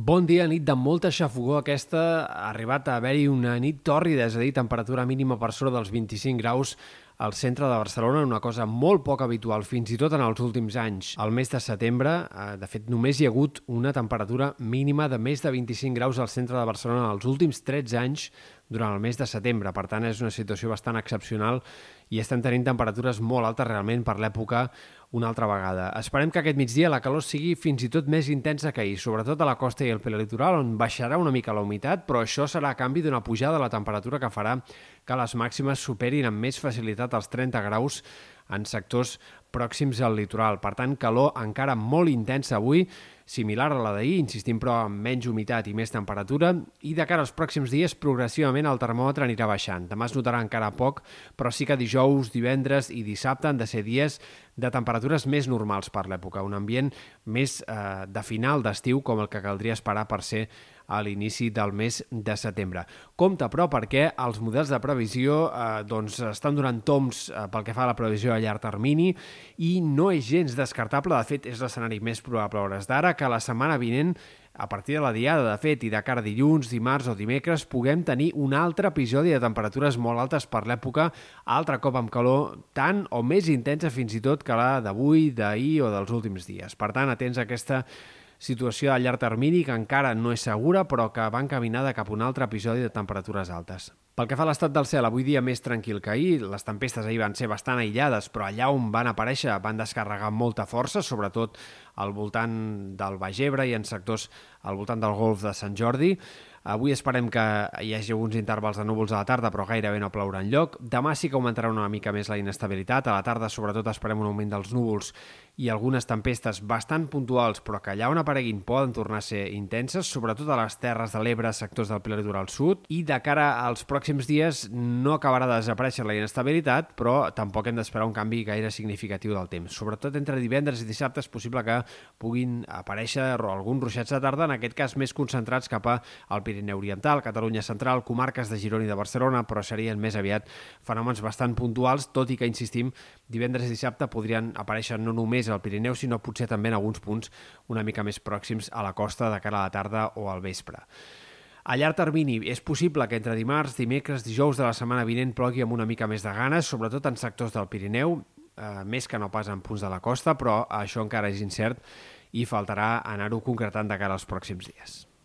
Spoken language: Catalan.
Bon dia, nit de molta xafogó. Aquesta ha arribat a haver-hi una nit tòrrida, és a dir, temperatura mínima per sobre dels 25 graus al centre de Barcelona, una cosa molt poc habitual, fins i tot en els últims anys. Al mes de setembre, eh, de fet, només hi ha hagut una temperatura mínima de més de 25 graus al centre de Barcelona els últims 13 anys durant el mes de setembre. Per tant, és una situació bastant excepcional i estem tenint temperatures molt altes realment per l'època una altra vegada. Esperem que aquest migdia la calor sigui fins i tot més intensa que ahir, sobretot a la costa i al prelitoral, on baixarà una mica la humitat, però això serà a canvi d'una pujada de la temperatura que farà que les màximes superin amb més facilitat els 30 graus en sectors pròxims al litoral. Per tant, calor encara molt intensa avui, similar a la d'ahir, insistim però amb menys humitat i més temperatura, i de cara als pròxims dies progressivament el termòmetre anirà baixant. Demà es notarà encara poc, però sí que dijous, divendres i dissabte han de ser dies de temperatures més normals per l'època, un ambient més eh, de final d'estiu com el que caldria esperar per ser a l'inici del mes de setembre. Compte, però, perquè els models de previsió eh, doncs, estan donant toms eh, pel que fa a la previsió a llarg termini i no és gens descartable, de fet, és l'escenari més probable a hores d'ara, que la setmana vinent a partir de la diada, de fet, i de cara a dilluns, dimarts o dimecres, puguem tenir un altre episodi de temperatures molt altes per l'època, altre cop amb calor tan o més intensa fins i tot que la d'avui, d'ahir o dels últims dies. Per tant, atents a aquesta situació a llarg termini que encara no és segura, però que va encaminada cap a un altre episodi de temperatures altes. Pel que fa a l'estat del cel, avui dia més tranquil que ahir. Les tempestes ahir van ser bastant aïllades, però allà on van aparèixer van descarregar molta força, sobretot al voltant del Baix Ebre i en sectors al voltant del golf de Sant Jordi. Avui esperem que hi hagi alguns intervals de núvols a la tarda, però gairebé no plourà lloc. Demà sí que augmentarà una mica més la inestabilitat. A la tarda, sobretot, esperem un augment dels núvols i algunes tempestes bastant puntuals, però que allà on apareguin poden tornar a ser intenses, sobretot a les terres de l'Ebre, sectors del prelitoral sud. I de cara als pròxims dies no acabarà de desaparèixer la inestabilitat, però tampoc hem d'esperar un canvi gaire significatiu del temps. Sobretot entre divendres i dissabte és possible que puguin aparèixer alguns ruixats de tarda, en aquest cas més concentrats cap al Pirineu Oriental, Catalunya Central, comarques de Girona i de Barcelona, però serien més aviat fenòmens bastant puntuals, tot i que, insistim, divendres i dissabte podrien aparèixer no només al Pirineu, sinó potser també en alguns punts una mica més pròxims a la costa de cara a la tarda o al vespre. A llarg termini, és possible que entre dimarts, dimecres, dijous de la setmana vinent plogui amb una mica més de ganes, sobretot en sectors del Pirineu, eh, més que no pas en punts de la costa, però això encara és incert i faltarà anar-ho concretant de cara als pròxims dies.